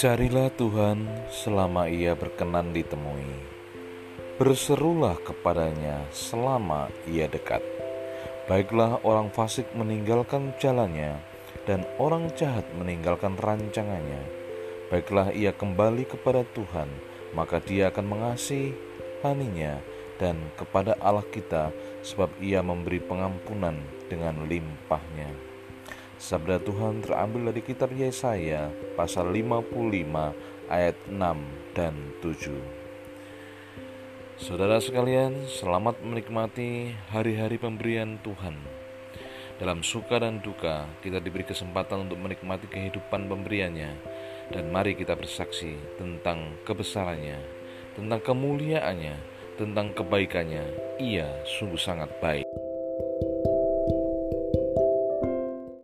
Carilah Tuhan selama ia berkenan ditemui. Berserulah kepadanya selama ia dekat. Baiklah orang fasik meninggalkan jalannya dan orang jahat meninggalkan rancangannya. Baiklah ia kembali kepada Tuhan, maka dia akan mengasihinya dan kepada Allah kita sebab ia memberi pengampunan dengan limpahnya. Sabda Tuhan terambil dari kitab Yesaya pasal 55 ayat 6 dan 7. Saudara sekalian, selamat menikmati hari-hari pemberian Tuhan. Dalam suka dan duka, kita diberi kesempatan untuk menikmati kehidupan pemberiannya dan mari kita bersaksi tentang kebesarannya, tentang kemuliaannya, tentang kebaikannya. Ia sungguh sangat baik.